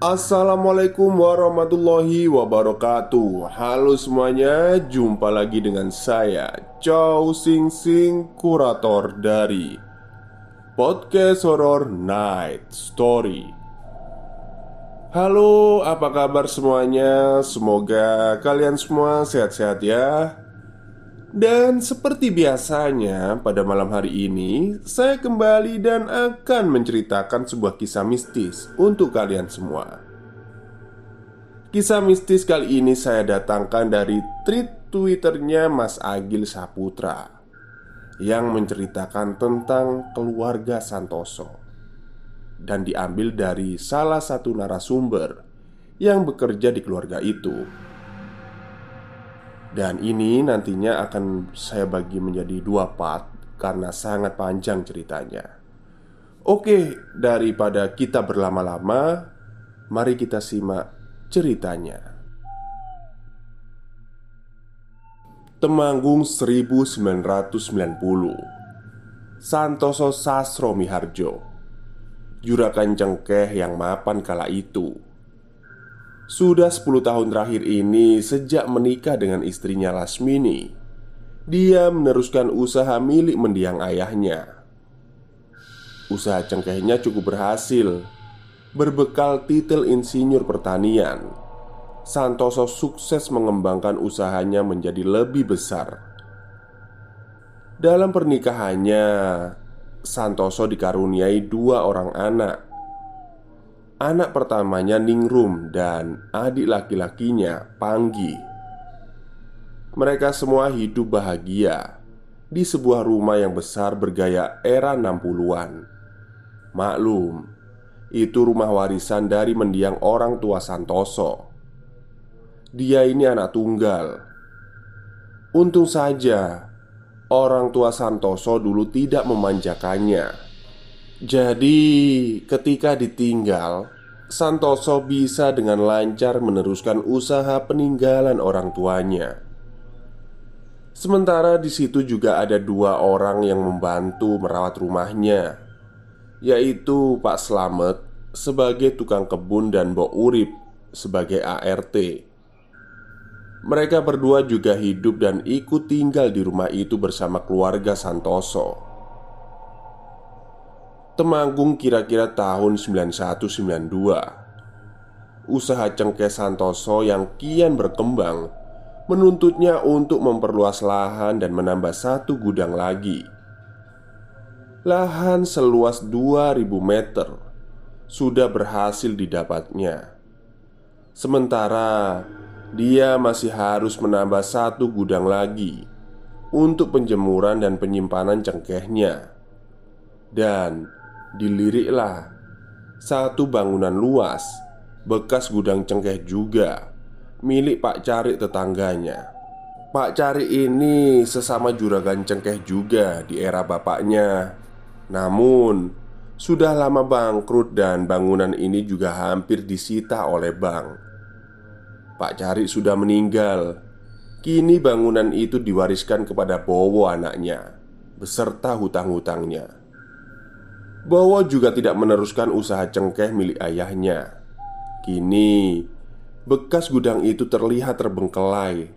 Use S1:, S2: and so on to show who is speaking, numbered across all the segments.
S1: Assalamualaikum warahmatullahi wabarakatuh. Halo semuanya, jumpa lagi dengan saya Chow Sing Sing, kurator dari Podcast Horror Night Story. Halo, apa kabar semuanya? Semoga kalian semua sehat-sehat ya dan seperti biasanya, pada malam hari ini saya kembali dan akan menceritakan sebuah kisah mistis untuk kalian semua. Kisah mistis kali ini saya datangkan dari tweet Twitternya Mas Agil Saputra yang menceritakan tentang keluarga Santoso dan diambil dari salah satu narasumber yang bekerja di keluarga itu. Dan ini nantinya akan saya bagi menjadi dua part karena sangat panjang ceritanya. Oke, daripada kita berlama-lama, mari kita simak ceritanya. Temanggung 1990 Santoso Sasro Miharjo Juragan Cengkeh yang mapan kala itu sudah 10 tahun terakhir ini sejak menikah dengan istrinya Lasmini Dia meneruskan usaha milik mendiang ayahnya. Usaha cengkehnya cukup berhasil Berbekal titel insinyur pertanian. Santoso sukses mengembangkan usahanya menjadi lebih besar. Dalam pernikahannya Santoso dikaruniai dua orang anak Anak pertamanya Ningrum dan adik laki-lakinya Panggi. Mereka semua hidup bahagia Di sebuah rumah yang besar bergaya era 60-an Maklum Itu rumah warisan dari mendiang orang tua Santoso. Dia ini anak tunggal. Untung saja Orang tua Santoso dulu tidak memanjakannya jadi, ketika ditinggal, Santoso bisa dengan lancar meneruskan usaha peninggalan orang tuanya. Sementara di situ juga ada dua orang yang membantu merawat rumahnya, yaitu Pak Slamet sebagai tukang kebun dan Mbok Urip sebagai ART. Mereka berdua juga hidup dan ikut tinggal di rumah itu bersama keluarga Santoso. Temanggung kira-kira tahun 91-92 Usaha cengkeh Santoso yang kian berkembang Menuntutnya untuk memperluas lahan dan menambah satu gudang lagi. Lahan seluas 2000 meter Sudah berhasil didapatnya. Sementara dia masih harus menambah satu gudang lagi Untuk penjemuran dan penyimpanan cengkehnya. Dan diliriklah satu bangunan luas bekas gudang cengkeh juga milik Pak Cari tetangganya. Pak Cari ini sesama juragan cengkeh juga di era bapaknya. Namun, sudah lama bangkrut dan bangunan ini juga hampir disita oleh bank. Pak Cari sudah meninggal. Kini bangunan itu diwariskan kepada Bowo anaknya beserta hutang-hutangnya. Bowo juga tidak meneruskan usaha cengkeh milik ayahnya. Kini, bekas gudang itu terlihat terbengkelai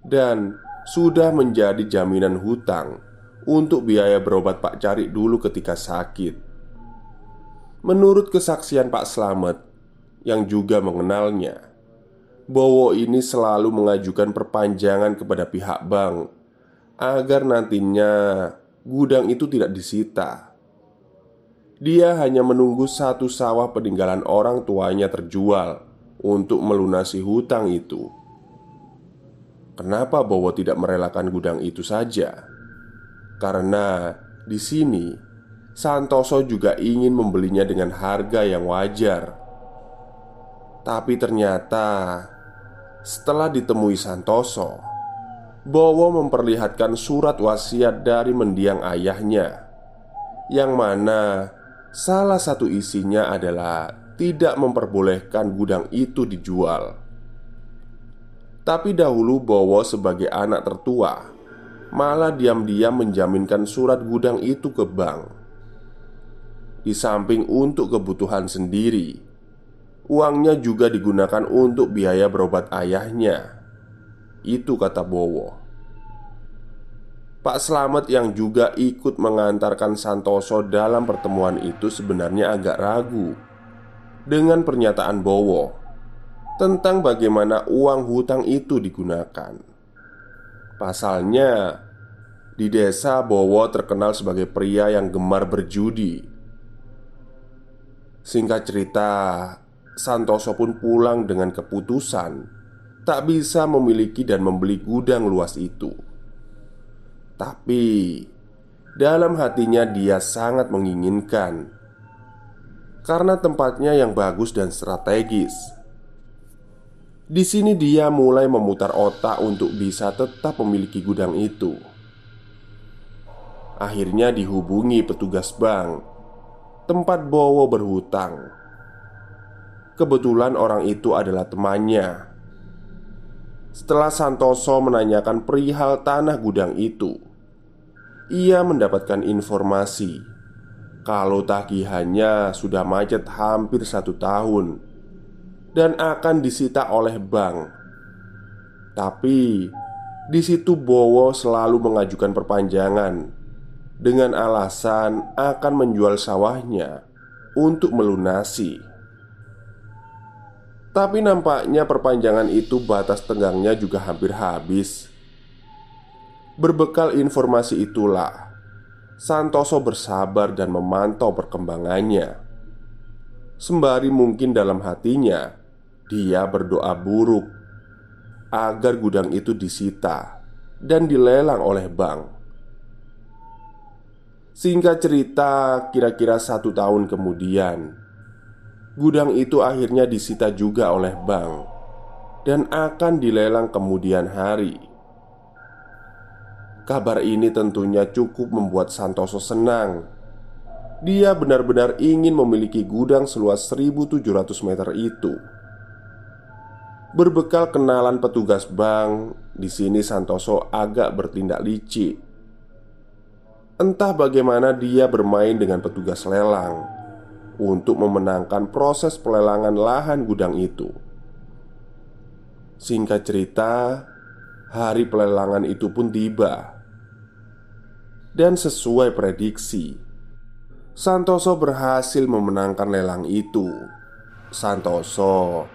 S1: dan sudah menjadi jaminan hutang untuk biaya berobat Pak Cari dulu ketika sakit. Menurut kesaksian Pak Slamet yang juga mengenalnya, Bowo ini selalu mengajukan perpanjangan kepada pihak bank agar nantinya gudang itu tidak disita. Dia hanya menunggu satu sawah peninggalan orang tuanya terjual untuk melunasi hutang itu. Kenapa Bowo tidak merelakan gudang itu saja? Karena di sini Santoso juga ingin membelinya dengan harga yang wajar. Tapi ternyata setelah ditemui Santoso, Bowo memperlihatkan surat wasiat dari mendiang ayahnya, yang mana salah satu isinya adalah tidak memperbolehkan gudang itu dijual. Tapi dahulu Bowo sebagai anak tertua malah diam-diam menjaminkan surat gudang itu ke bank. Di samping untuk kebutuhan sendiri, uangnya juga digunakan untuk biaya berobat ayahnya. Itu kata Bowo. Pak Slamet yang juga ikut mengantarkan Santoso dalam pertemuan itu sebenarnya agak ragu dengan pernyataan Bowo tentang bagaimana uang hutang itu digunakan. Pasalnya, di desa Bowo terkenal sebagai pria yang gemar berjudi. Singkat cerita, Santoso pun pulang dengan keputusan tak bisa memiliki dan membeli gudang luas itu. Tapi dalam hatinya dia sangat menginginkan karena tempatnya yang bagus dan strategis. Di sini dia mulai memutar otak untuk bisa tetap memiliki gudang itu. Akhirnya dihubungi petugas bank tempat Bowo berhutang. Kebetulan orang itu adalah temannya. Setelah Santoso menanyakan perihal tanah gudang itu, ia mendapatkan informasi kalau tagihannya sudah macet hampir satu tahun dan akan disita oleh bank. Tapi di situ Bowo selalu mengajukan perpanjangan dengan alasan akan menjual sawahnya untuk melunasi. Tapi nampaknya perpanjangan itu batas tenggangnya juga hampir habis. Berbekal informasi itulah Santoso bersabar dan memantau perkembangannya. Sembari mungkin dalam hatinya dia berdoa buruk agar gudang itu disita dan dilelang oleh bank. Singkat cerita, kira-kira satu tahun kemudian, gudang itu akhirnya disita juga oleh bank dan akan dilelang kemudian hari. Kabar ini tentunya cukup membuat Santoso senang. Dia benar-benar ingin memiliki gudang seluas 1700 meter itu. Berbekal kenalan petugas bank, di sini Santoso agak bertindak licik. Entah bagaimana dia bermain dengan petugas lelang untuk memenangkan proses pelelangan lahan gudang itu. Singkat cerita, hari pelelangan itu pun tiba. Dan sesuai prediksi, Santoso berhasil memenangkan lelang itu. Santoso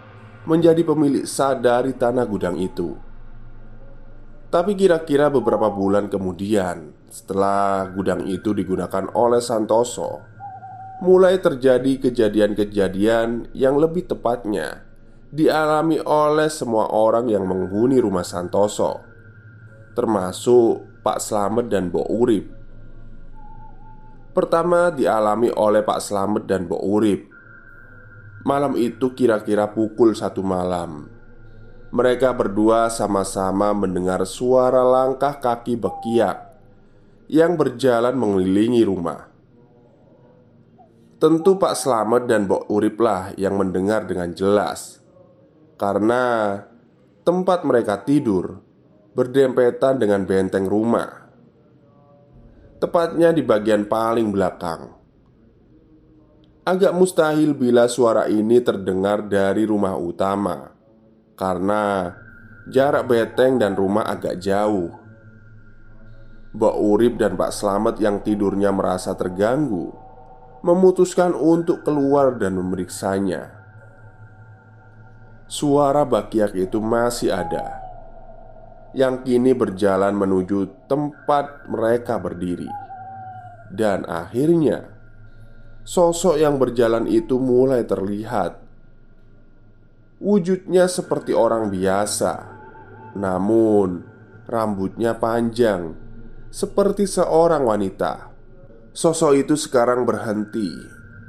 S1: menjadi pemilik sah dari tanah gudang itu. Tapi kira-kira beberapa bulan kemudian, setelah gudang itu digunakan oleh Santoso, mulai terjadi kejadian-kejadian yang lebih tepatnya dialami oleh semua orang yang menghuni rumah Santoso, termasuk Pak Slamet dan Bo Urip. Pertama dialami oleh Pak Slamet dan Bo Urip. Malam itu kira-kira pukul satu malam. Mereka berdua sama-sama mendengar suara langkah kaki bekiak Yang berjalan mengelilingi rumah. Tentu Pak Slamet dan Bok Urip lah yang mendengar dengan jelas Karena tempat mereka tidur berdempetan dengan benteng rumah Tepatnya di bagian paling belakang. Agak mustahil bila suara ini terdengar dari rumah utama Karena jarak beteng dan rumah agak jauh. Mbak Urip dan Pak Slamet yang tidurnya merasa terganggu Memutuskan untuk keluar dan memeriksanya. Suara Bakiak itu masih ada Yang kini berjalan menuju tempat mereka berdiri Dan akhirnya Sosok yang berjalan itu mulai terlihat Wujudnya seperti orang biasa Namun rambutnya panjang seperti seorang wanita. Sosok itu sekarang berhenti,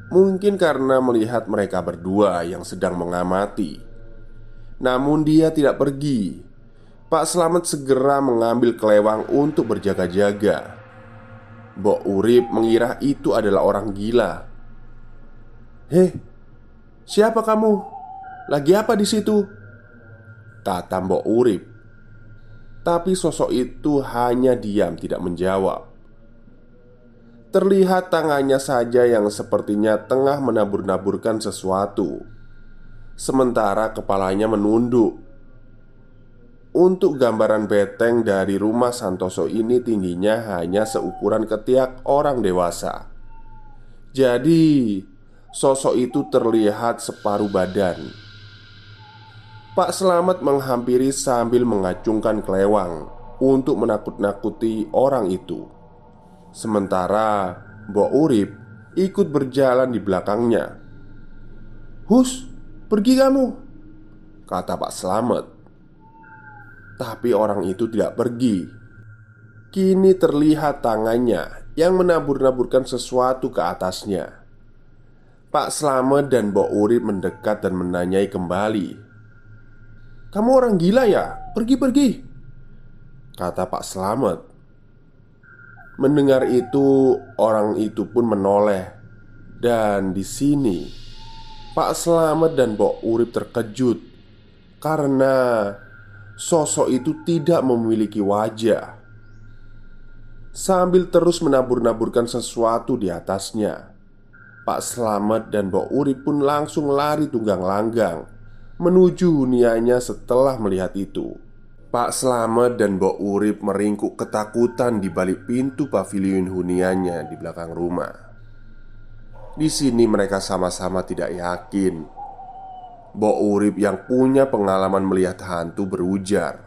S1: mungkin karena melihat mereka berdua yang sedang mengamati. Namun, dia tidak pergi. Pak Slamet segera mengambil kelewang untuk berjaga-jaga. Mbok Urip mengira itu adalah orang gila. "Heh, siapa kamu? Lagi apa di situ?" kata Mbok Urip tapi sosok itu hanya diam tidak menjawab Terlihat tangannya saja yang sepertinya tengah menabur-naburkan sesuatu Sementara kepalanya menunduk Untuk gambaran beteng dari rumah Santoso ini tingginya hanya seukuran ketiak orang dewasa Jadi sosok itu terlihat separuh badan Pak Selamat menghampiri sambil mengacungkan kelewang untuk menakut-nakuti orang itu. Sementara Mbok Urip ikut berjalan di belakangnya. "Hus, pergi kamu," kata Pak Selamat. Tapi orang itu tidak pergi. Kini terlihat tangannya yang menabur-naburkan sesuatu ke atasnya. Pak Slamet dan Mbok Urip mendekat dan menanyai kembali kamu orang gila ya? Pergi-pergi Kata Pak Selamat Mendengar itu, orang itu pun menoleh Dan di sini Pak Selamat dan Bok Urip terkejut Karena Sosok itu tidak memiliki wajah Sambil terus menabur-naburkan sesuatu di atasnya Pak Selamat dan Bok Urip pun langsung lari tunggang langgang menuju huniannya setelah melihat itu. Pak Slamet dan Mbok Urip meringkuk ketakutan di balik pintu pavilion huniannya di belakang rumah. Di sini mereka sama-sama tidak yakin. Mbok Urip yang punya pengalaman melihat hantu berujar,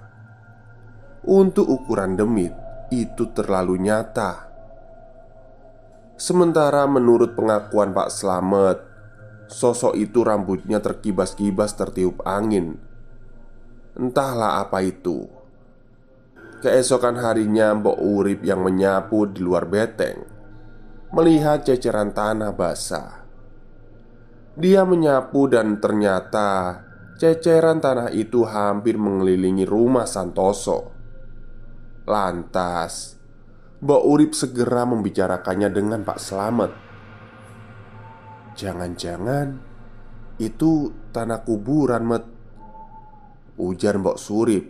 S1: "Untuk ukuran demit itu terlalu nyata." Sementara menurut pengakuan Pak Slamet, Sosok itu rambutnya terkibas-kibas tertiup angin. Entahlah apa itu. Keesokan harinya Mbok Urip yang menyapu di luar beteng Melihat ceceran tanah basah Dia menyapu dan ternyata Ceceran tanah itu hampir mengelilingi rumah Santoso. Lantas Mbok Urip segera membicarakannya dengan Pak Slamet. Jangan-jangan itu tanah kuburan, Met. Ujar Mbok Surip.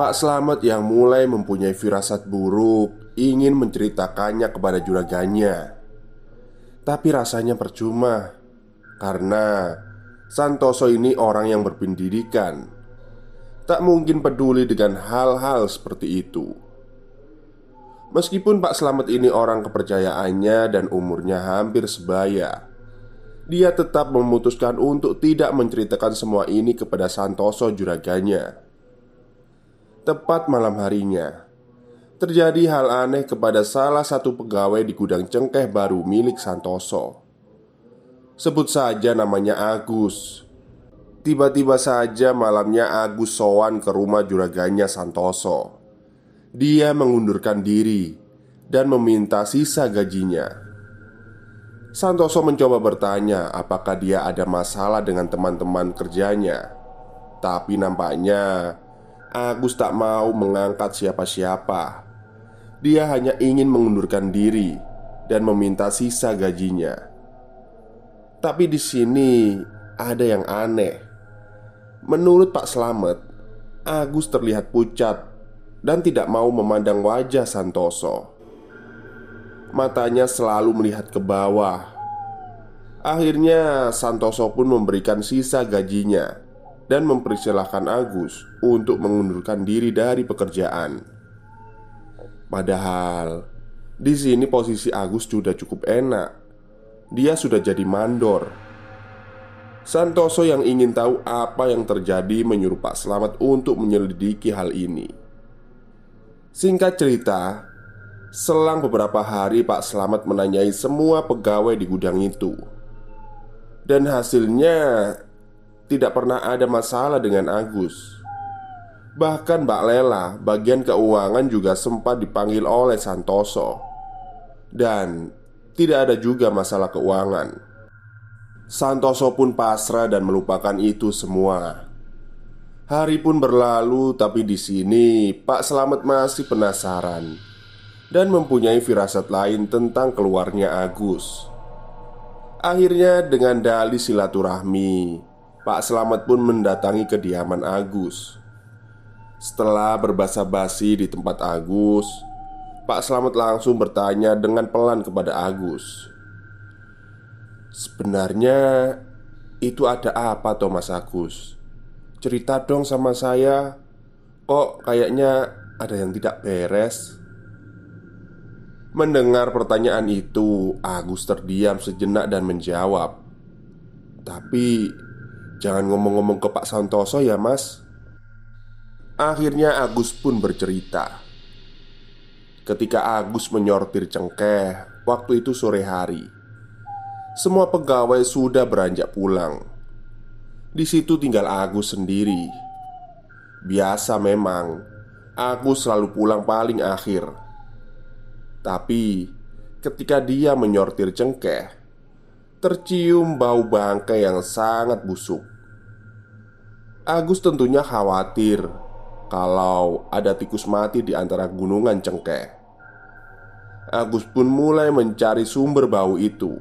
S1: Pak Slamet yang mulai mempunyai firasat buruk Ingin menceritakannya kepada juraganya Tapi rasanya percuma Karena Santoso ini orang yang berpendidikan. Tak mungkin peduli dengan hal-hal seperti itu. Meskipun Pak Slamet ini orang kepercayaannya dan umurnya hampir sebaya Dia tetap memutuskan untuk tidak menceritakan semua ini kepada Santoso juraganya Tepat malam harinya Terjadi hal aneh kepada salah satu pegawai di gudang cengkeh baru milik Santoso Sebut saja namanya Agus Tiba-tiba saja malamnya Agus sowan ke rumah juraganya Santoso dia mengundurkan diri dan meminta sisa gajinya. Santoso mencoba bertanya apakah dia ada masalah dengan teman-teman kerjanya, tapi nampaknya Agus tak mau mengangkat siapa-siapa. Dia hanya ingin mengundurkan diri dan meminta sisa gajinya. Tapi di sini ada yang aneh. Menurut Pak Slamet, Agus terlihat pucat dan tidak mau memandang wajah Santoso. Matanya selalu melihat ke bawah. Akhirnya, Santoso pun memberikan sisa gajinya dan mempersilahkan Agus untuk mengundurkan diri dari pekerjaan. Padahal di sini posisi Agus sudah cukup enak. Dia sudah jadi mandor. Santoso yang ingin tahu apa yang terjadi menyuruh Pak Slamet untuk menyelidiki hal ini. Singkat cerita, selang beberapa hari Pak Slamet menanyai semua pegawai di gudang itu. Dan hasilnya tidak pernah ada masalah dengan Agus. Bahkan Mbak Lela, bagian keuangan juga sempat dipanggil oleh Santoso. Dan tidak ada juga masalah keuangan. Santoso pun pasrah dan melupakan itu semua. Hari pun berlalu, tapi di sini Pak Selamat masih penasaran dan mempunyai firasat lain tentang keluarnya Agus. Akhirnya, dengan dalih silaturahmi, Pak Selamat pun mendatangi kediaman Agus. Setelah berbasa-basi di tempat Agus, Pak Selamat langsung bertanya dengan pelan kepada Agus. Sebenarnya itu ada apa toh Mas Agus? Cerita dong sama saya Kok kayaknya ada yang tidak beres? Mendengar pertanyaan itu Agus terdiam sejenak dan menjawab Tapi Jangan ngomong-ngomong ke Pak Santoso ya mas Akhirnya Agus pun bercerita Ketika Agus menyortir cengkeh Waktu itu sore hari Semua pegawai sudah beranjak pulang Di situ tinggal Agus sendiri Biasa memang Agus selalu pulang paling akhir Tapi Ketika dia menyortir cengkeh tercium bau bangkai yang sangat busuk. Agus tentunya khawatir kalau ada tikus mati di antara gunungan cengkeh. Agus pun mulai mencari sumber bau itu.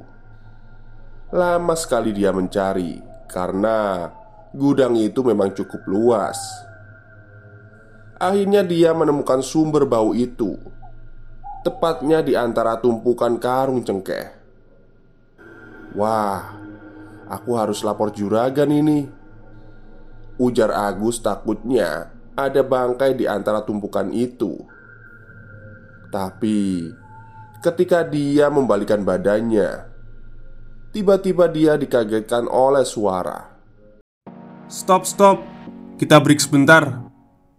S1: Lama sekali dia mencari karena gudang itu memang cukup luas. Akhirnya dia menemukan sumber bau itu, tepatnya di antara tumpukan karung cengkeh. Wah, aku harus lapor juragan ini. Ujar Agus takutnya ada bangkai di antara tumpukan itu. Tapi ketika dia membalikan badannya, tiba-tiba dia dikagetkan oleh suara.
S2: Stop, stop. Kita break sebentar.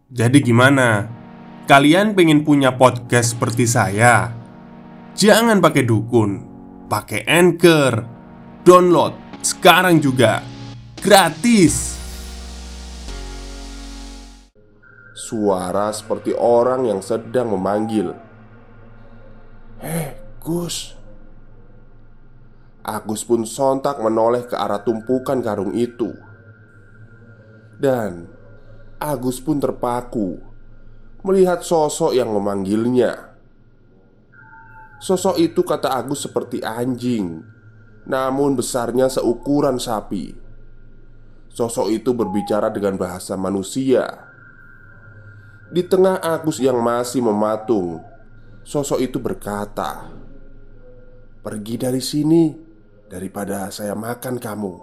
S2: Jadi gimana? Kalian pengen punya podcast seperti saya? Jangan pakai dukun, pakai anchor Download sekarang juga gratis.
S1: Suara seperti orang yang sedang memanggil. "Hei, Gus!" Agus pun sontak menoleh ke arah tumpukan karung itu. Dan Agus pun terpaku melihat sosok yang memanggilnya. Sosok itu kata Agus seperti anjing namun besarnya seukuran sapi. Sosok itu berbicara dengan bahasa manusia. Di tengah Agus yang masih mematung, sosok itu berkata, "Pergi dari sini daripada saya makan kamu."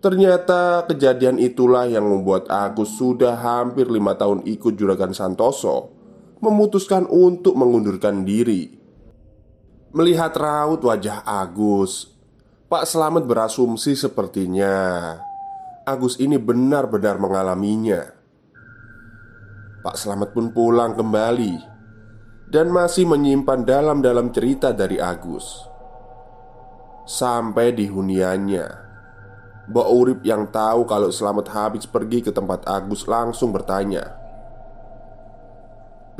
S1: Ternyata kejadian itulah yang membuat Agus sudah hampir lima tahun ikut Juragan Santoso Memutuskan untuk mengundurkan diri. Melihat raut wajah Agus Pak Selamat berasumsi sepertinya. Agus ini benar-benar mengalaminya Pak Selamat pun pulang kembali Dan masih menyimpan dalam-dalam cerita dari Agus Sampai di huniannya Mbak Urip yang tahu kalau Selamat habis pergi ke tempat Agus langsung bertanya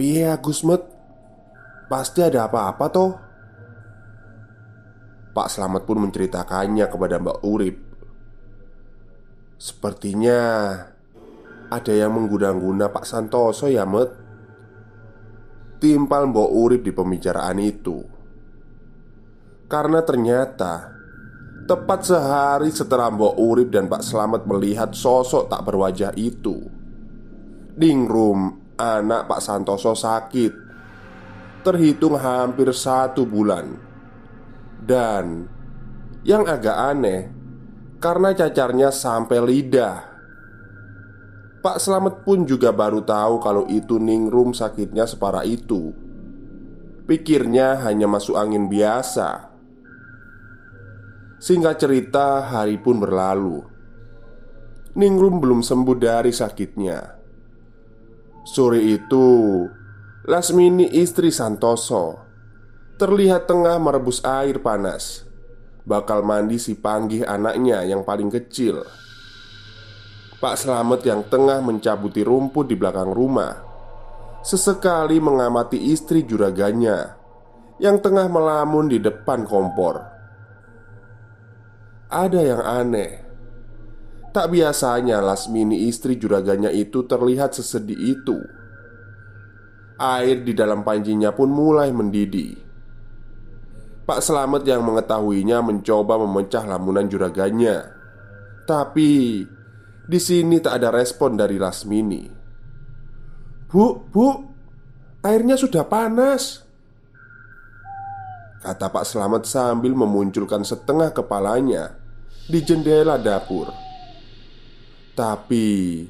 S1: Piye Agus Met? Pasti ada apa-apa toh? Pak Slamet pun menceritakannya kepada Mbak Urip Sepertinya ada yang mengguna-guna Pak Santoso ya Met. Timpal Mbak Urip di pembicaraan itu. Karena ternyata Tepat sehari setelah Mbak Urip dan Pak Slamet melihat sosok tak berwajah itu Dingrum, anak Pak Santoso sakit. Terhitung hampir satu bulan. Dan yang agak aneh karena cacarnya sampai lidah. Pak Slamet pun juga baru tahu kalau itu Ningrum sakitnya separah itu. Pikirnya hanya masuk angin biasa. Singkat cerita, hari pun berlalu. Ningrum belum sembuh dari sakitnya. Sore itu, Lasmini istri Santoso terlihat tengah merebus air panas. Bakal mandi si panggih anaknya yang paling kecil. Pak Slamet yang tengah mencabuti rumput di belakang rumah. Sesekali mengamati istri juraganya Yang tengah melamun di depan kompor. Ada yang aneh. Tak biasanya Lasmini istri juraganya itu terlihat sesedih itu. Air di dalam pancinya pun mulai mendidih. Pak Slamet yang mengetahuinya mencoba memecah lamunan juraganya. Tapi di sini tak ada respon dari Lasmini. "Bu, Bu, airnya sudah panas." Kata Pak Selamat sambil memunculkan setengah kepalanya di jendela dapur. Tapi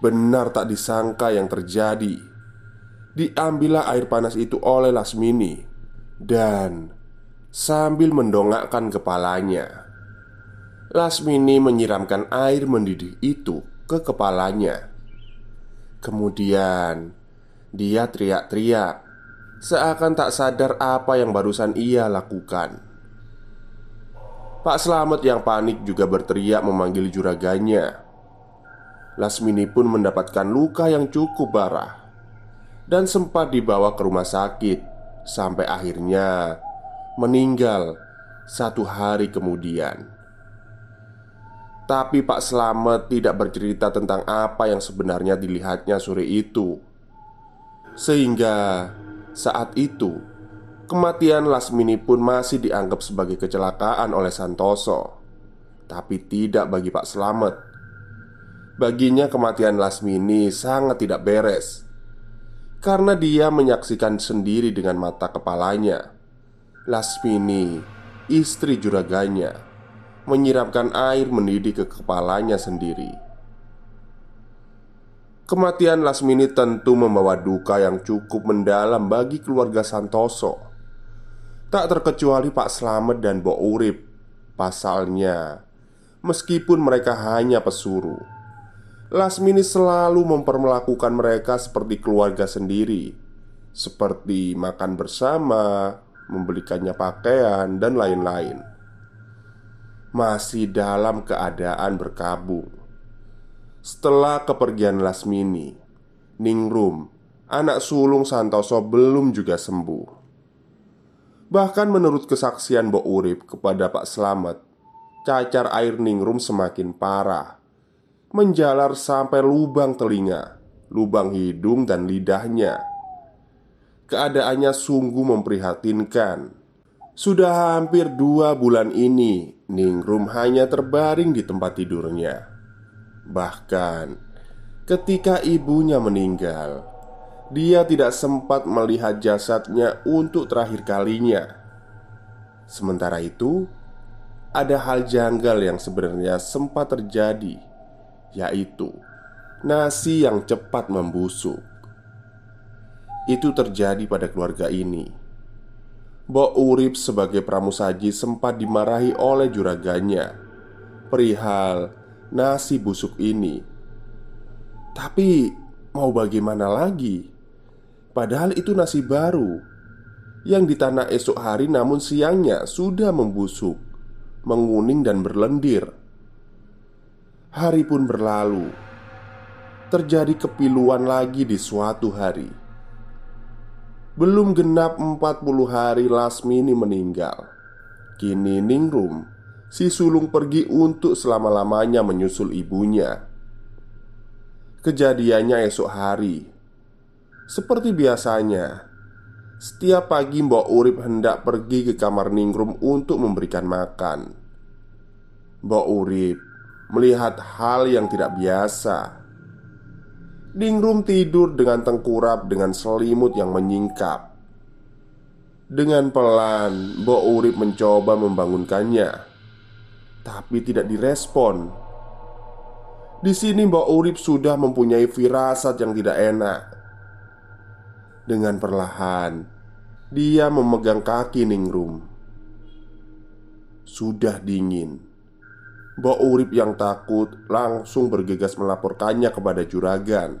S1: benar tak disangka yang terjadi. Diambillah air panas itu oleh Lasmini dan sambil mendongakkan kepalanya Lasmini menyiramkan air mendidih itu ke kepalanya. Kemudian dia teriak-teriak, seakan tak sadar apa yang barusan ia lakukan. Pak Slamet yang panik juga berteriak memanggil juraganya. Lasmini pun mendapatkan luka yang cukup parah dan sempat dibawa ke rumah sakit sampai akhirnya meninggal satu hari kemudian. Tapi Pak Slamet tidak bercerita tentang apa yang sebenarnya dilihatnya sore itu. Sehingga saat itu Kematian Lasmini pun masih dianggap sebagai kecelakaan oleh Santoso. Tapi tidak bagi Pak Slamet. Baginya kematian Lasmini sangat tidak beres. Karena dia menyaksikan sendiri dengan mata kepalanya. Lasmini, istri juraganya menyiramkan air mendidih ke kepalanya sendiri. Kematian Lasmini tentu membawa duka yang cukup mendalam bagi keluarga Santoso. Tak terkecuali Pak Slamet dan Bo Urip. Pasalnya, meskipun mereka hanya pesuruh, Lasmini selalu memperlakukan mereka seperti keluarga sendiri, seperti makan bersama, membelikannya pakaian, dan lain-lain masih dalam keadaan berkabung. Setelah kepergian Lasmini, Ningrum, anak sulung Santoso belum juga sembuh. Bahkan menurut kesaksian Bo Urip kepada Pak Slamet, cacar air Ningrum semakin parah, menjalar sampai lubang telinga, lubang hidung dan lidahnya. Keadaannya sungguh memprihatinkan. Sudah hampir dua bulan ini Ningrum hanya terbaring di tempat tidurnya. Bahkan ketika ibunya meninggal Dia tidak sempat melihat jasadnya untuk terakhir kalinya. Sementara itu Ada hal janggal yang sebenarnya sempat terjadi Yaitu Nasi yang cepat membusuk. Itu terjadi pada keluarga ini Bo Urip sebagai pramusaji sempat dimarahi oleh juraganya Perihal nasi busuk ini. Tapi mau bagaimana lagi? Padahal itu nasi baru. Yang ditanah esok hari namun siangnya sudah membusuk Menguning dan berlendir. Hari pun berlalu. Terjadi kepiluan lagi di suatu hari belum genap 40 hari Lasmini meninggal. Kini Ningrum Si sulung pergi untuk selama-lamanya menyusul ibunya. Kejadiannya esok hari. Seperti biasanya Setiap pagi Mbok Urip hendak pergi ke kamar Ningrum untuk memberikan makan. Mbok Urip melihat hal yang tidak biasa Dingrum tidur dengan tengkurap dengan selimut yang menyingkap Dengan pelan, Bo Urip mencoba membangunkannya Tapi tidak direspon Di sini Mbak Urip sudah mempunyai firasat yang tidak enak. Dengan perlahan, dia memegang kaki Ningrum. Sudah dingin. Mbak Urip yang takut langsung bergegas melaporkannya kepada juragan.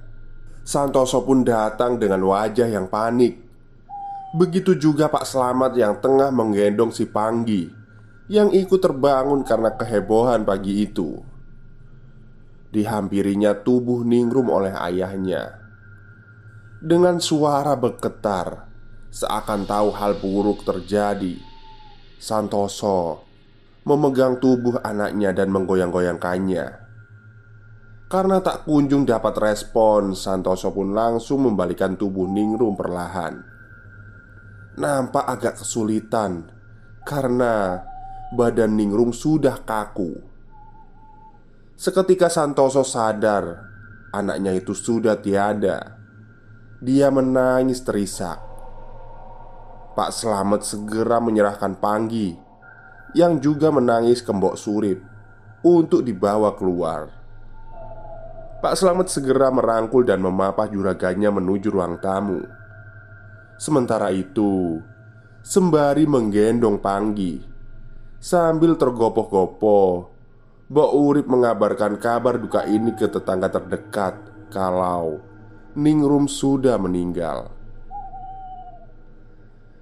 S1: Santoso pun datang dengan wajah yang panik. Begitu juga Pak Slamet yang tengah menggendong si Panggi yang ikut terbangun karena kehebohan pagi itu. Dihampirinya tubuh Ningrum oleh ayahnya Dengan suara bergetar Seakan tahu hal buruk terjadi Santoso Memegang tubuh anaknya dan menggoyang-goyangkannya. Karena tak kunjung dapat respon Santoso pun langsung membalikan tubuh Ningrum perlahan. Nampak agak kesulitan Karena badan Ningrum sudah kaku. Seketika Santoso sadar Anaknya itu sudah tiada. Dia menangis terisak. Pak Selamet segera menyerahkan Panggi Yang juga menangis ke Mbok Surip Untuk dibawa keluar. Pak Selamet segera merangkul dan memapah juragannya menuju ruang tamu. Sementara itu Sembari menggendong Panggi Sambil tergopoh-gopoh Mbok Urip mengabarkan kabar duka ini ke tetangga terdekat Kalau Ningrum sudah meninggal.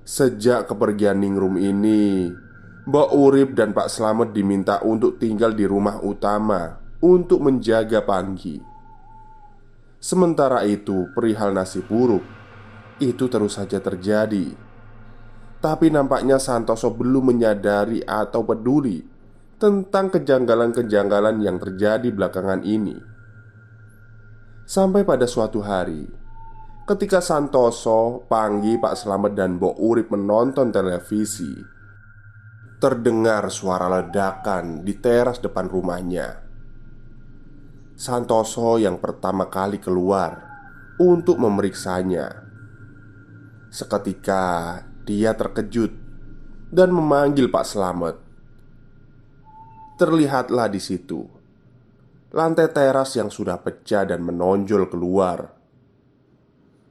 S1: Sejak kepergian Ningrum ini Mbok Urip dan Pak Slamet diminta untuk tinggal di rumah utama Untuk menjaga Panggi Sementara itu perihal nasib buruk Itu terus saja terjadi Tapi nampaknya Santoso belum menyadari atau peduli tentang kejanggalan-kejanggalan yang terjadi belakangan ini. Sampai pada suatu hari, ketika Santoso, Panggi, Pak Slamet, dan Bo Urip menonton televisi, terdengar suara ledakan di teras depan rumahnya. Santoso yang pertama kali keluar untuk memeriksanya. Seketika dia terkejut dan memanggil Pak Slamet. Terlihatlah di situ lantai teras yang sudah pecah dan menonjol keluar.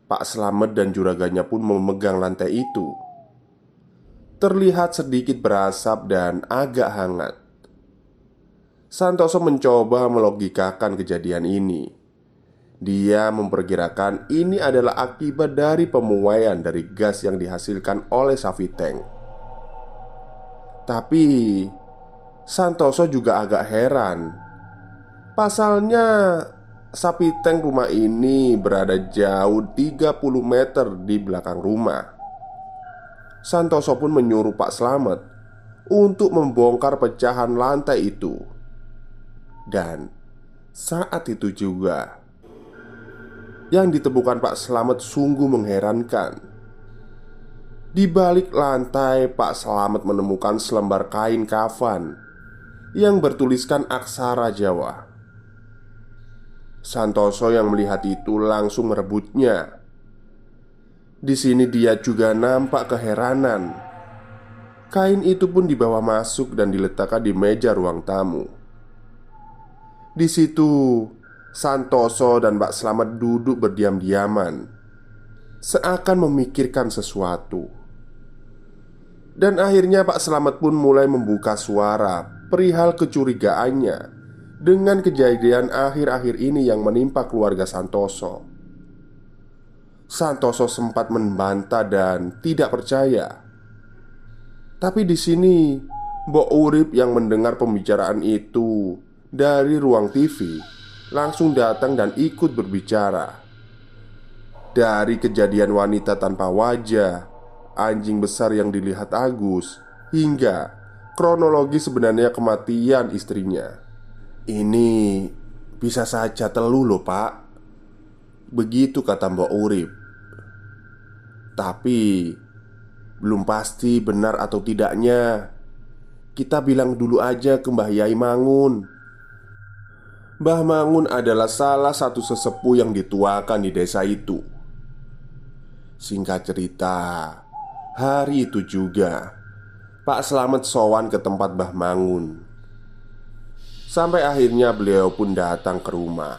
S1: Pak Slamet dan juragannya pun memegang lantai itu. Terlihat sedikit berasap dan agak hangat. Santoso mencoba melogikakan kejadian ini. Dia memperkirakan ini adalah akibat dari pemuaian dari gas yang dihasilkan oleh Safi Tank. Tapi Santoso juga agak heran Pasalnya Sapi tank rumah ini berada jauh 30 meter di belakang rumah Santoso pun menyuruh Pak Slamet Untuk membongkar pecahan lantai itu Dan saat itu juga Yang ditemukan Pak Slamet sungguh mengherankan Di balik lantai Pak Slamet menemukan selembar kain kafan yang bertuliskan aksara Jawa. Santoso yang melihat itu langsung merebutnya. Di sini dia juga nampak keheranan. Kain itu pun dibawa masuk dan diletakkan di meja ruang tamu. Di situ, Santoso dan Mbak Slamet duduk berdiam-diaman, seakan memikirkan sesuatu. Dan akhirnya Pak Slamet pun mulai membuka suara perihal kecurigaannya dengan kejadian akhir-akhir ini yang menimpa keluarga Santoso. Santoso sempat membantah dan tidak percaya. Tapi di sini, Mbok Urip yang mendengar pembicaraan itu dari ruang TV langsung datang dan ikut berbicara. Dari kejadian wanita tanpa wajah, anjing besar yang dilihat Agus, hingga kronologi sebenarnya kematian istrinya. Ini bisa saja telu loh pak Begitu kata Mbak Urip Tapi Belum pasti benar atau tidaknya. Kita bilang dulu aja ke Mbah Yai Mangun. Mbah Mangun adalah salah satu sesepuh yang dituakan di desa itu. Singkat cerita Hari itu juga Pak Selamat sowan ke tempat Mbah Mangun. Sampai akhirnya beliau pun datang ke rumah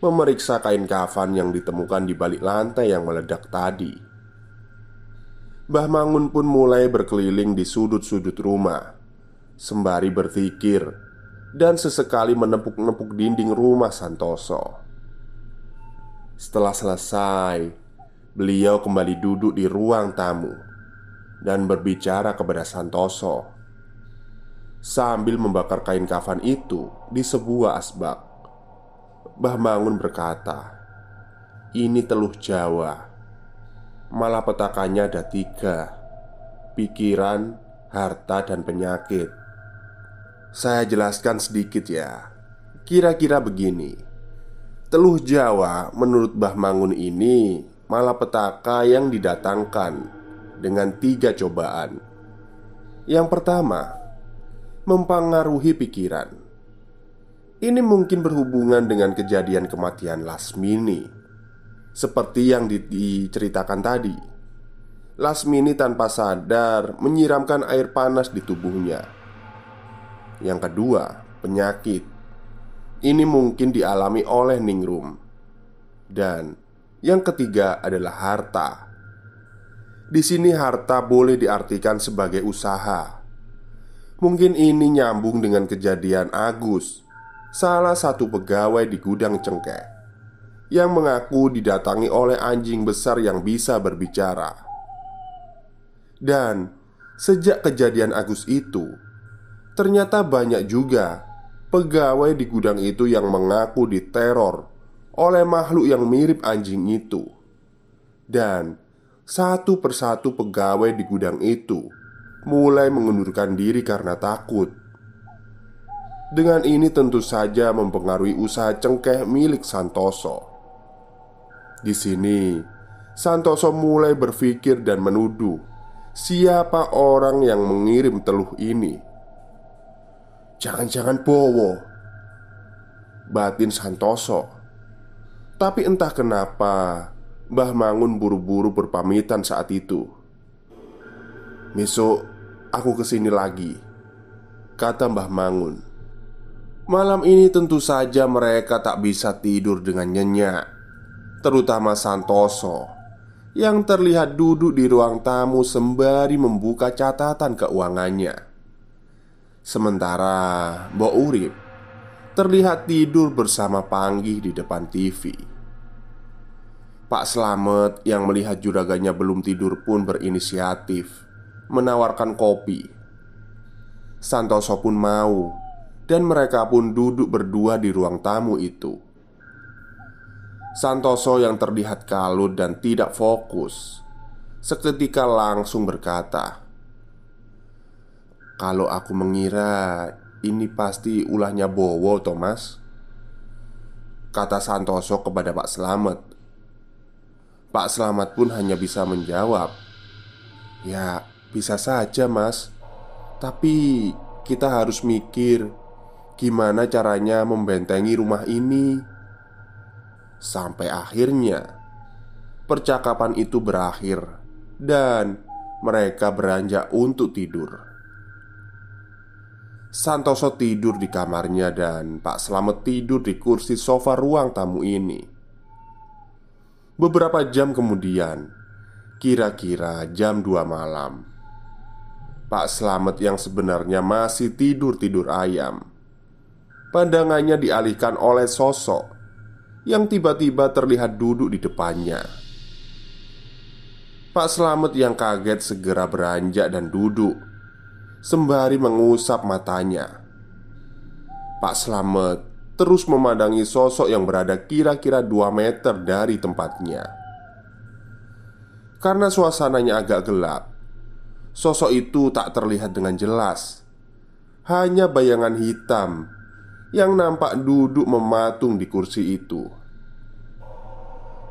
S1: Memeriksa kain kafan yang ditemukan di balik lantai yang meledak tadi Mbah Mangun pun mulai berkeliling di sudut-sudut rumah Sembari berpikir Dan sesekali menepuk-nepuk dinding rumah Santoso. Setelah selesai Beliau kembali duduk di ruang tamu Dan berbicara kepada Santoso. Sambil membakar kain kafan itu di sebuah asbak Mbah Mangun berkata Ini teluh Jawa Malapetakannya ada tiga Pikiran, harta, dan penyakit. Saya jelaskan sedikit ya. Kira-kira begini. Teluh Jawa menurut Mbah Mangun ini Malapetaka yang didatangkan Dengan tiga cobaan. Yang pertama Mempengaruhi pikiran. Ini mungkin berhubungan dengan kejadian kematian Lasmini seperti yang di diceritakan tadi. Lasmini tanpa sadar menyiramkan air panas di tubuhnya. Yang kedua, penyakit. Ini mungkin dialami oleh Ningrum Dan yang ketiga adalah harta. Di sini harta boleh diartikan sebagai usaha. Mungkin ini nyambung dengan kejadian Agus Salah satu pegawai di gudang cengkeh yang mengaku didatangi oleh anjing besar yang bisa berbicara. Dan sejak kejadian Agus itu, ternyata banyak juga pegawai di gudang itu yang mengaku diteror oleh makhluk yang mirip anjing itu. Dan satu persatu pegawai di gudang itu mulai mengundurkan diri karena takut. Dengan ini tentu saja mempengaruhi usaha cengkeh milik Santoso. Di sini, Santoso mulai berpikir dan menuduh siapa orang yang mengirim teluh ini. Jangan-jangan Bowo, batin Santoso. Tapi entah kenapa, Mbah Mangun buru-buru berpamitan saat itu. Besok aku ke sini lagi, kata Mbah Mangun. Malam ini tentu saja mereka tak bisa tidur dengan nyenyak terutama Santoso yang terlihat duduk di ruang tamu sembari membuka catatan keuangannya. Sementara Mbok Urip terlihat tidur bersama Panggih di depan TV. Pak Slamet yang melihat juraganya belum tidur pun berinisiatif menawarkan kopi. Santoso pun mau dan mereka pun duduk berdua di ruang tamu itu. Santoso yang terlihat kalut dan tidak fokus Seketika langsung berkata Kalau aku mengira ini pasti ulahnya Bowo, Thomas Kata Santoso kepada Pak Slamet Pak Slamet pun hanya bisa menjawab Ya, bisa saja mas Tapi kita harus mikir Gimana caranya membentengi rumah ini Sampai akhirnya percakapan itu berakhir dan mereka beranjak untuk tidur. Santoso tidur di kamarnya dan Pak Slamet tidur di kursi sofa ruang tamu ini. Beberapa jam kemudian, kira-kira jam 2 malam, Pak Slamet yang sebenarnya masih tidur-tidur ayam Pandangannya dialihkan oleh sosok yang tiba-tiba terlihat duduk di depannya. Pak Slamet yang kaget segera beranjak dan duduk sembari mengusap matanya. Pak Slamet terus memandangi sosok yang berada kira-kira 2 meter dari tempatnya. Karena suasananya agak gelap, sosok itu tak terlihat dengan jelas. Hanya bayangan hitam yang nampak duduk mematung di kursi itu.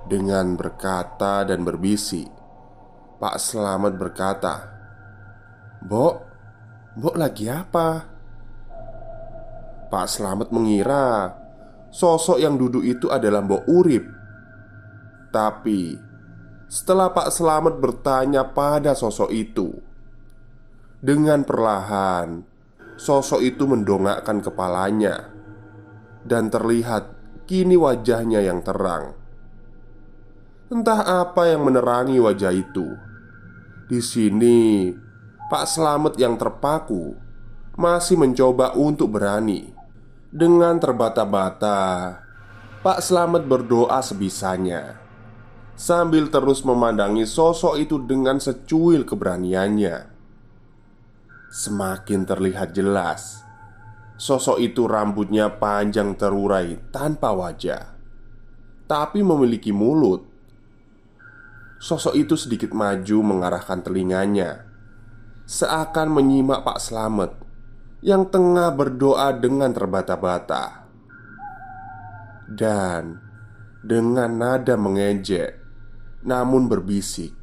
S1: Dengan berkata dan berbisik, Pak Selamat berkata, "Bok, Bok lagi apa?" Pak Selamat mengira sosok yang duduk itu adalah Mbok Urip. Tapi setelah Pak Selamat bertanya pada sosok itu, dengan perlahan sosok itu mendongakkan kepalanya dan terlihat kini wajahnya yang terang. Entah apa yang menerangi wajah itu. Di sini, Pak Slamet yang terpaku masih mencoba untuk berani. Dengan terbata-bata, Pak Slamet berdoa sebisanya sambil terus memandangi sosok itu dengan secuil keberaniannya. Semakin terlihat jelas, sosok itu rambutnya panjang terurai tanpa wajah, tapi memiliki mulut. Sosok itu sedikit maju mengarahkan telinganya, seakan menyimak Pak Slamet yang tengah berdoa dengan terbata-bata, dan dengan nada mengejek namun berbisik.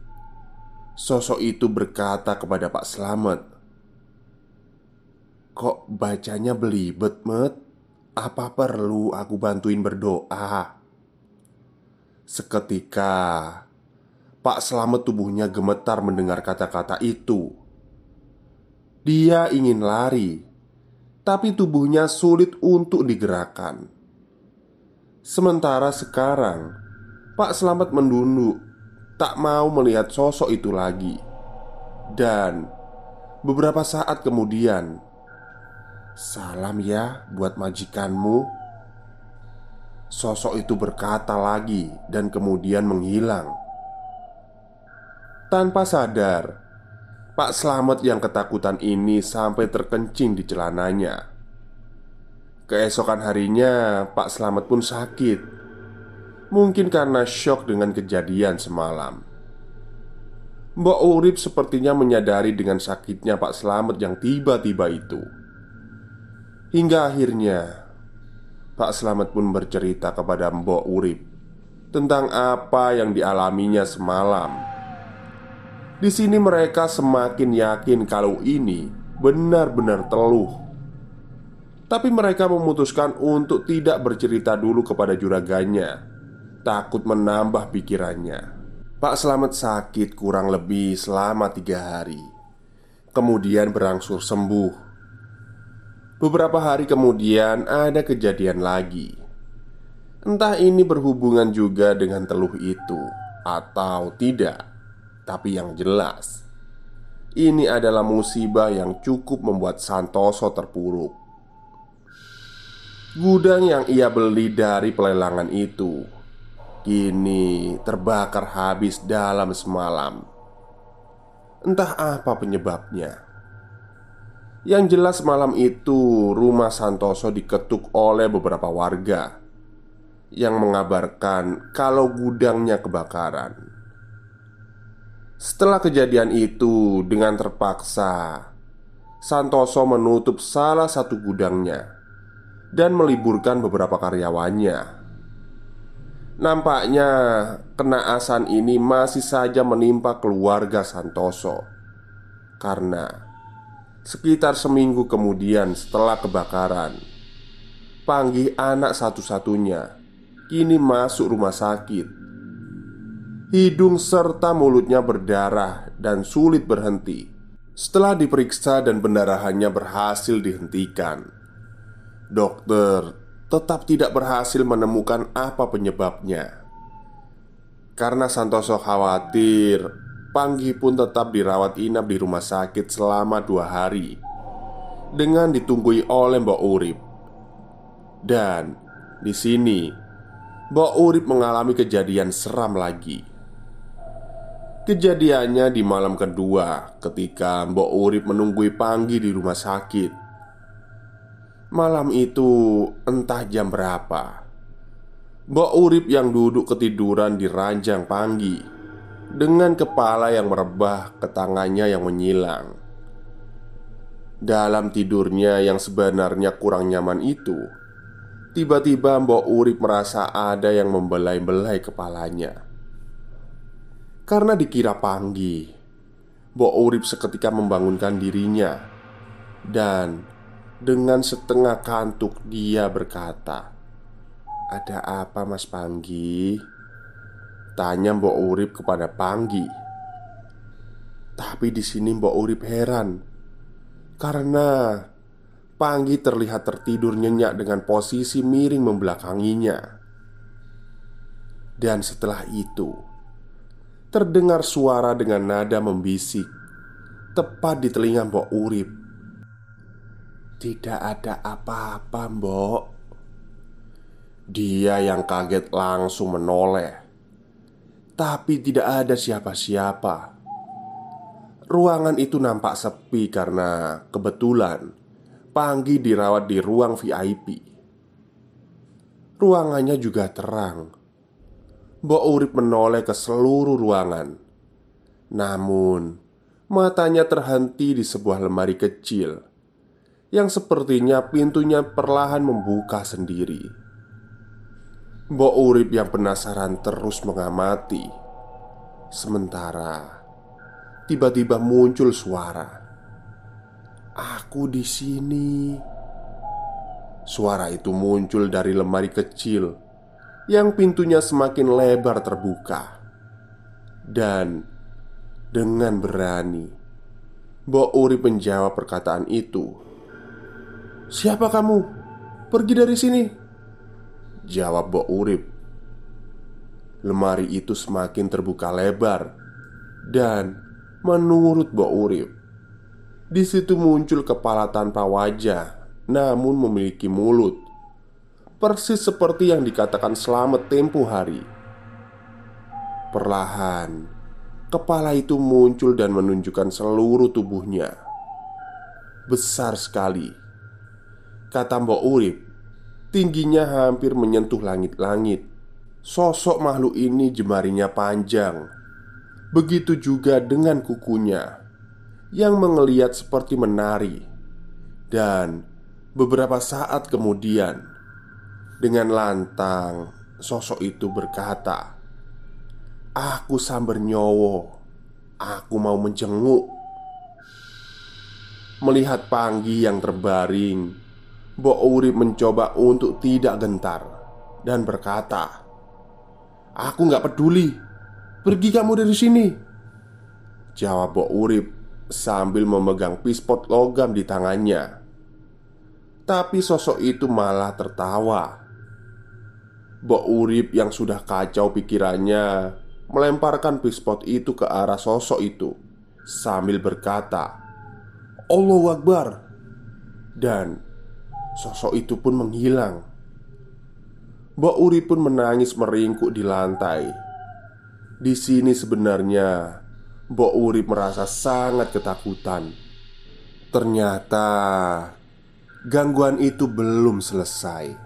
S1: Sosok itu berkata kepada Pak Slamet Kok bacanya belibet, Met? Apa perlu aku bantuin berdoa? Seketika Pak Slamet tubuhnya gemetar mendengar kata-kata itu Dia ingin lari Tapi tubuhnya sulit untuk digerakkan Sementara sekarang Pak Slamet mendunduk tak mau melihat sosok itu lagi. Dan beberapa saat kemudian, "Salam ya buat majikanmu." Sosok itu berkata lagi dan kemudian menghilang. Tanpa sadar, Pak Slamet yang ketakutan ini sampai terkencing di celananya. Keesokan harinya, Pak Slamet pun sakit Mungkin karena shock dengan kejadian semalam Mbak Urip sepertinya menyadari dengan sakitnya Pak Slamet yang tiba-tiba itu Hingga akhirnya Pak Slamet pun bercerita kepada Mbok Urip Tentang apa yang dialaminya semalam. Di sini mereka semakin yakin kalau ini benar-benar teluh. Tapi mereka memutuskan untuk tidak bercerita dulu kepada juraganya. Takut menambah pikirannya. Pak Selamat sakit kurang lebih selama tiga hari. Kemudian berangsur sembuh Beberapa hari kemudian ada kejadian lagi. Entah ini berhubungan juga dengan teluh itu Atau tidak Tapi yang jelas Ini adalah musibah yang cukup membuat Santoso terpuruk. Gudang yang ia beli dari pelelangan itu Kini terbakar habis dalam semalam. Entah apa penyebabnya Yang jelas malam itu rumah Santoso diketuk oleh beberapa warga Yang mengabarkan kalau gudangnya kebakaran. Setelah kejadian itu dengan terpaksa Santoso menutup salah satu gudangnya Dan meliburkan beberapa karyawannya. Nampaknya kenaasan ini masih saja menimpa keluarga Santoso Karena sekitar seminggu kemudian setelah kebakaran Panggih anak satu-satunya. Kini masuk rumah sakit. Hidung serta mulutnya berdarah dan sulit berhenti. Setelah diperiksa dan pendarahannya berhasil dihentikan Dokter tetap tidak berhasil menemukan apa penyebabnya. Karena Santoso khawatir, Panggi pun tetap dirawat inap di rumah sakit selama dua hari dengan ditunggui oleh Mbak Urip. Dan di sini, Mbak Urip mengalami kejadian seram lagi. Kejadiannya di malam kedua ketika Mbok Urip menunggui Panggi di rumah sakit Malam itu entah jam berapa Mbok Urip yang duduk ketiduran di ranjang panggi Dengan kepala yang merebah ke tangannya yang menyilang Dalam tidurnya yang sebenarnya kurang nyaman itu Tiba-tiba Mbok Urip merasa ada yang membelai-belai kepalanya Karena dikira Panggi Mbok Urip seketika membangunkan dirinya Dan dengan setengah kantuk dia berkata Ada apa mas Panggi? Tanya Mbok Urip kepada Panggi Tapi di sini Mbok Urip heran Karena Panggi terlihat tertidur nyenyak dengan posisi miring membelakanginya. Dan setelah itu, terdengar suara dengan nada membisik tepat di telinga Mbok Urip. Tidak ada apa-apa, Mbok. Dia yang kaget langsung menoleh, tapi tidak ada siapa-siapa. Ruangan itu nampak sepi karena kebetulan Panggi dirawat di ruang VIP. Ruangannya juga terang. Mbok Urip menoleh ke seluruh ruangan. Namun, matanya terhenti di sebuah lemari kecil yang sepertinya pintunya perlahan membuka sendiri. Mbok Urip yang penasaran terus mengamati. Sementara tiba-tiba muncul suara. Aku di sini. Suara itu muncul dari lemari kecil yang pintunya semakin lebar terbuka. Dan dengan berani, Mbok Uri menjawab perkataan itu. "Siapa kamu? Pergi dari sini." Jawab Mbok Urip. Lemari itu semakin terbuka lebar dan menurut Mbok Urip di situ muncul kepala tanpa wajah, namun memiliki mulut, persis seperti yang dikatakan selamat tempo hari. Perlahan, kepala itu muncul dan menunjukkan seluruh tubuhnya. Besar sekali, kata Mbok Urip. Tingginya hampir menyentuh langit-langit. Sosok makhluk ini jemarinya panjang. Begitu juga dengan kukunya yang mengeliat seperti menari. Dan beberapa saat kemudian, dengan lantang, sosok itu berkata, "Aku sambar nyowo, aku mau menjenguk." Melihat Panggi yang terbaring, Mbok Urip mencoba untuk tidak gentar dan berkata, "Aku nggak peduli, pergi kamu dari sini." Jawab Mbok Urip sambil memegang pispot logam di tangannya. Tapi sosok itu malah tertawa. Bok Urip yang sudah kacau pikirannya melemparkan pispot itu ke arah sosok itu sambil berkata, "Allahu Akbar." Dan sosok itu pun menghilang. Mbok Urip pun menangis meringkuk di lantai. Di sini sebenarnya Mbok Urip merasa sangat ketakutan. Ternyata gangguan itu belum selesai.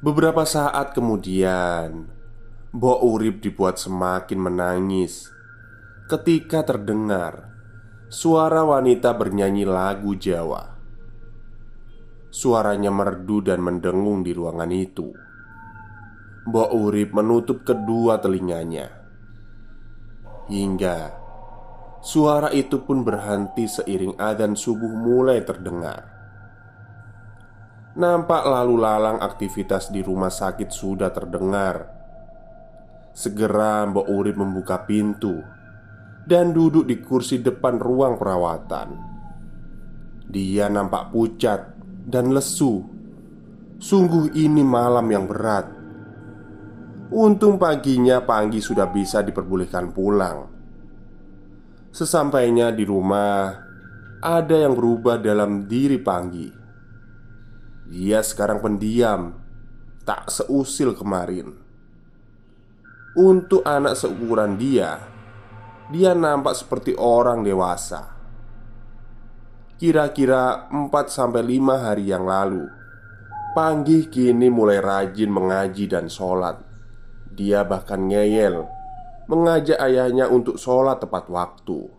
S1: Beberapa saat kemudian, Mbok Urip dibuat semakin menangis ketika terdengar suara wanita bernyanyi lagu Jawa. Suaranya merdu dan mendengung di ruangan itu. Mbok Urip menutup kedua telinganya Hingga suara itu pun berhenti seiring adzan subuh mulai terdengar. Nampak lalu lalang aktivitas di rumah sakit sudah terdengar. Segera Mbok Urip membuka pintu dan duduk di kursi depan ruang perawatan. Dia nampak pucat dan lesu. Sungguh ini malam yang berat. Untung paginya Panggi sudah bisa diperbolehkan pulang Sesampainya di rumah Ada yang berubah dalam diri Panggi Dia sekarang pendiam Tak seusil kemarin Untuk anak seukuran dia Dia nampak seperti orang dewasa Kira-kira 4-5 hari yang lalu. Panggih kini mulai rajin mengaji dan sholat. Dia bahkan ngeyel Mengajak ayahnya untuk sholat tepat waktu.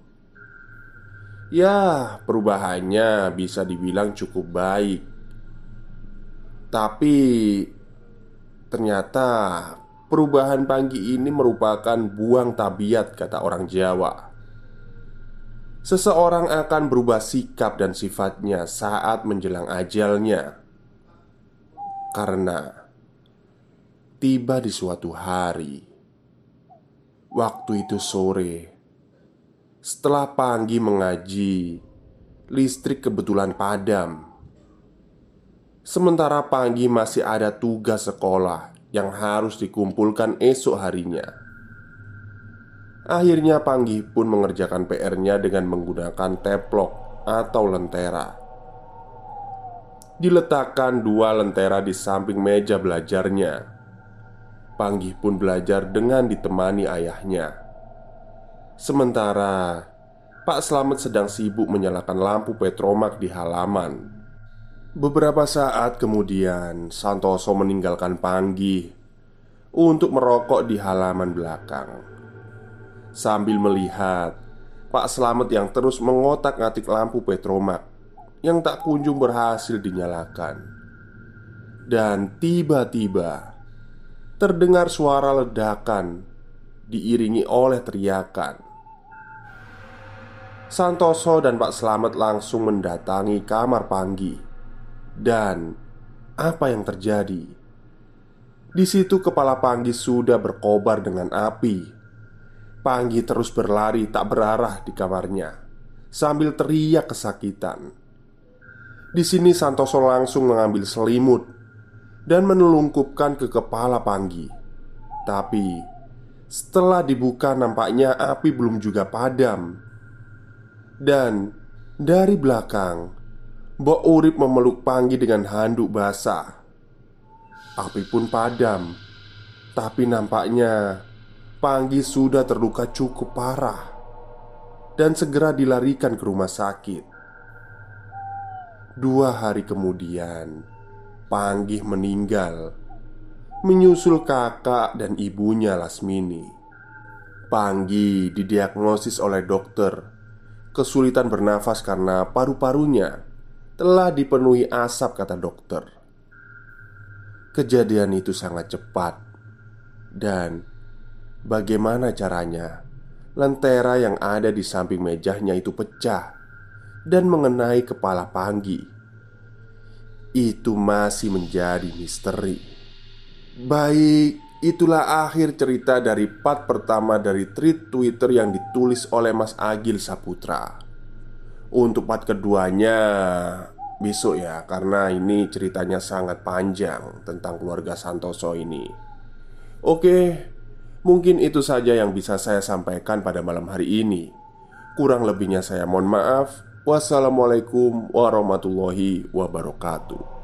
S1: Ya, perubahannya bisa dibilang cukup baik. Tapi Ternyata Perubahan pagi ini merupakan buang tabiat kata orang Jawa Seseorang akan berubah sikap dan sifatnya saat menjelang ajalnya Karena tiba di suatu hari. Waktu itu sore, setelah Panggi mengaji, listrik kebetulan padam. Sementara Panggi masih ada tugas sekolah yang harus dikumpulkan esok harinya. Akhirnya Panggi pun mengerjakan PR-nya dengan menggunakan teplok atau lentera. Diletakkan dua lentera di samping meja belajarnya. Panggi pun belajar dengan ditemani ayahnya. Sementara Pak Slamet sedang sibuk menyalakan lampu petromak di halaman. Beberapa saat kemudian, Santoso meninggalkan Panggi untuk merokok di halaman belakang. Sambil melihat Pak Slamet yang terus mengotak-ngatik lampu petromak yang tak kunjung berhasil dinyalakan. Dan tiba-tiba terdengar suara ledakan diiringi oleh teriakan. Santoso dan Pak Slamet langsung mendatangi kamar Panggi. Dan apa yang terjadi? Di situ kepala Panggi sudah berkobar dengan api. Panggi terus berlari tak berarah di kamarnya sambil teriak kesakitan. Di sini Santoso langsung mengambil selimut dan menelungkupkan ke kepala Panggi. Tapi setelah dibuka nampaknya api belum juga padam dan dari belakang, Mbok Urip memeluk Panggi dengan handuk basah. Api pun padam, tapi nampaknya Panggi sudah terluka cukup parah dan segera dilarikan ke rumah sakit. Dua hari kemudian, Panggi meninggal, menyusul kakak dan ibunya Lasmini. Panggi didiagnosis oleh dokter kesulitan bernafas karena paru-parunya telah dipenuhi asap, kata dokter. Kejadian itu sangat cepat, dan bagaimana caranya lentera yang ada di samping mejanya itu pecah dan mengenai kepala Panggi. Itu masih menjadi misteri. Baik, Itulah akhir cerita dari part pertama dari tweet Twitter yang ditulis oleh Mas Agil Saputra. Untuk part keduanya besok ya, karena ini ceritanya sangat panjang tentang keluarga Santoso ini. Oke, mungkin itu saja yang bisa saya sampaikan pada malam hari ini. Kurang lebihnya saya mohon maaf. Wassalamualaikum warahmatullahi wabarakatuh.